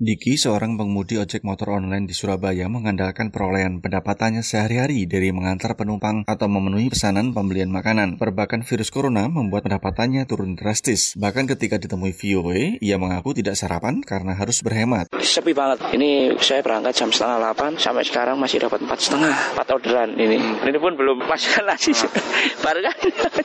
Diki, seorang pengemudi ojek motor online di Surabaya, mengandalkan perolehan pendapatannya sehari-hari dari mengantar penumpang atau memenuhi pesanan pembelian makanan. Perbakan virus corona membuat pendapatannya turun drastis. Bahkan ketika ditemui VOA, ia mengaku tidak sarapan karena harus berhemat. Sepi banget. Ini saya berangkat jam setengah 8, sampai sekarang masih dapat empat setengah, empat orderan ini. Ini pun belum masukkan nasi. Baru kan?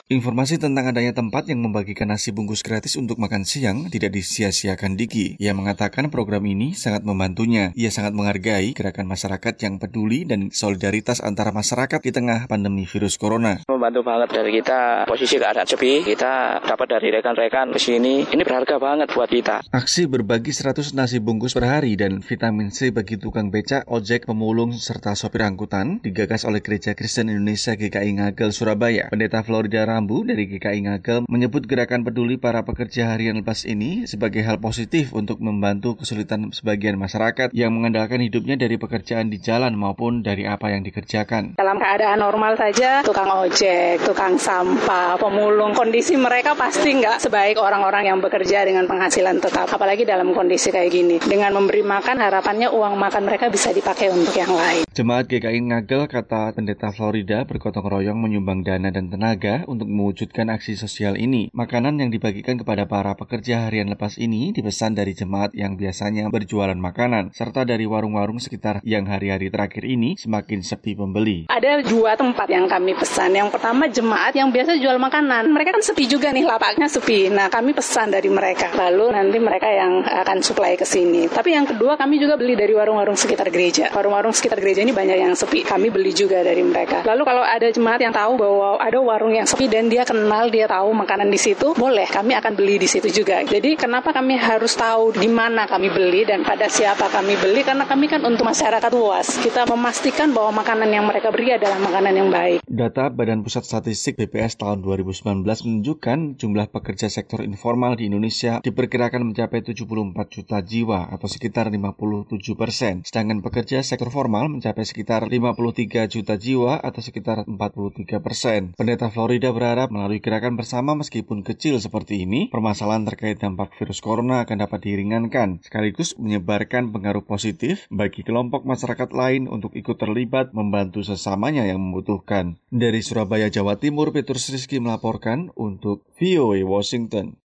Informasi tentang adanya tempat yang membagikan nasi bungkus gratis untuk makan siang tidak disia-siakan Diki. Ia mengatakan program ini sangat membantunya. Ia sangat menghargai gerakan masyarakat yang peduli dan solidaritas antara masyarakat di tengah pandemi virus corona. Membantu banget dari kita posisi keadaan sepi, kita dapat dari rekan-rekan ke sini. Ini berharga banget buat kita. Aksi berbagi 100 nasi bungkus per hari dan vitamin C bagi tukang becak, ojek, pemulung, serta sopir angkutan digagas oleh Gereja Kristen Indonesia GKI Ngagel Surabaya. Pendeta Florida Rambu dari GKI Ngagel menyebut gerakan peduli para pekerja harian lepas ini sebagai hal positif untuk membantu kesulitan kesulitan sebagian masyarakat yang mengandalkan hidupnya dari pekerjaan di jalan maupun dari apa yang dikerjakan. Dalam keadaan normal saja, tukang ojek, tukang sampah, pemulung, kondisi mereka pasti nggak sebaik orang-orang yang bekerja dengan penghasilan tetap. Apalagi dalam kondisi kayak gini. Dengan memberi makan, harapannya uang makan mereka bisa dipakai untuk yang lain. Jemaat GKI Ngagel, kata pendeta Florida, bergotong royong menyumbang dana dan tenaga untuk mewujudkan aksi sosial ini. Makanan yang dibagikan kepada para pekerja harian lepas ini dipesan dari jemaat yang biasanya yang berjualan makanan, serta dari warung-warung sekitar yang hari-hari terakhir ini semakin sepi pembeli. Ada dua tempat yang kami pesan. Yang pertama jemaat yang biasa jual makanan. Mereka kan sepi juga nih, lapaknya sepi. Nah kami pesan dari mereka. Lalu nanti mereka yang akan supply ke sini. Tapi yang kedua kami juga beli dari warung-warung sekitar gereja. Warung-warung sekitar gereja ini banyak yang sepi. Kami beli juga dari mereka. Lalu kalau ada jemaat yang tahu bahwa ada warung yang sepi dan dia kenal, dia tahu makanan di situ, boleh kami akan beli di situ juga. Jadi kenapa kami harus tahu di mana kami beli? Beli dan pada siapa kami beli karena kami kan untuk masyarakat luas. Kita memastikan bahwa makanan yang mereka beri adalah makanan yang baik. Data Badan Pusat Statistik BPS tahun 2019 menunjukkan jumlah pekerja sektor informal di Indonesia diperkirakan mencapai 74 juta jiwa atau sekitar 57 persen. Sedangkan pekerja sektor formal mencapai sekitar 53 juta jiwa atau sekitar 43 persen. Pendeta Florida berharap melalui gerakan bersama meskipun kecil seperti ini, permasalahan terkait dampak virus corona akan dapat diringankan sekaligus sekaligus menyebarkan pengaruh positif bagi kelompok masyarakat lain untuk ikut terlibat membantu sesamanya yang membutuhkan. Dari Surabaya, Jawa Timur, Petrus Rizky melaporkan untuk VOA Washington.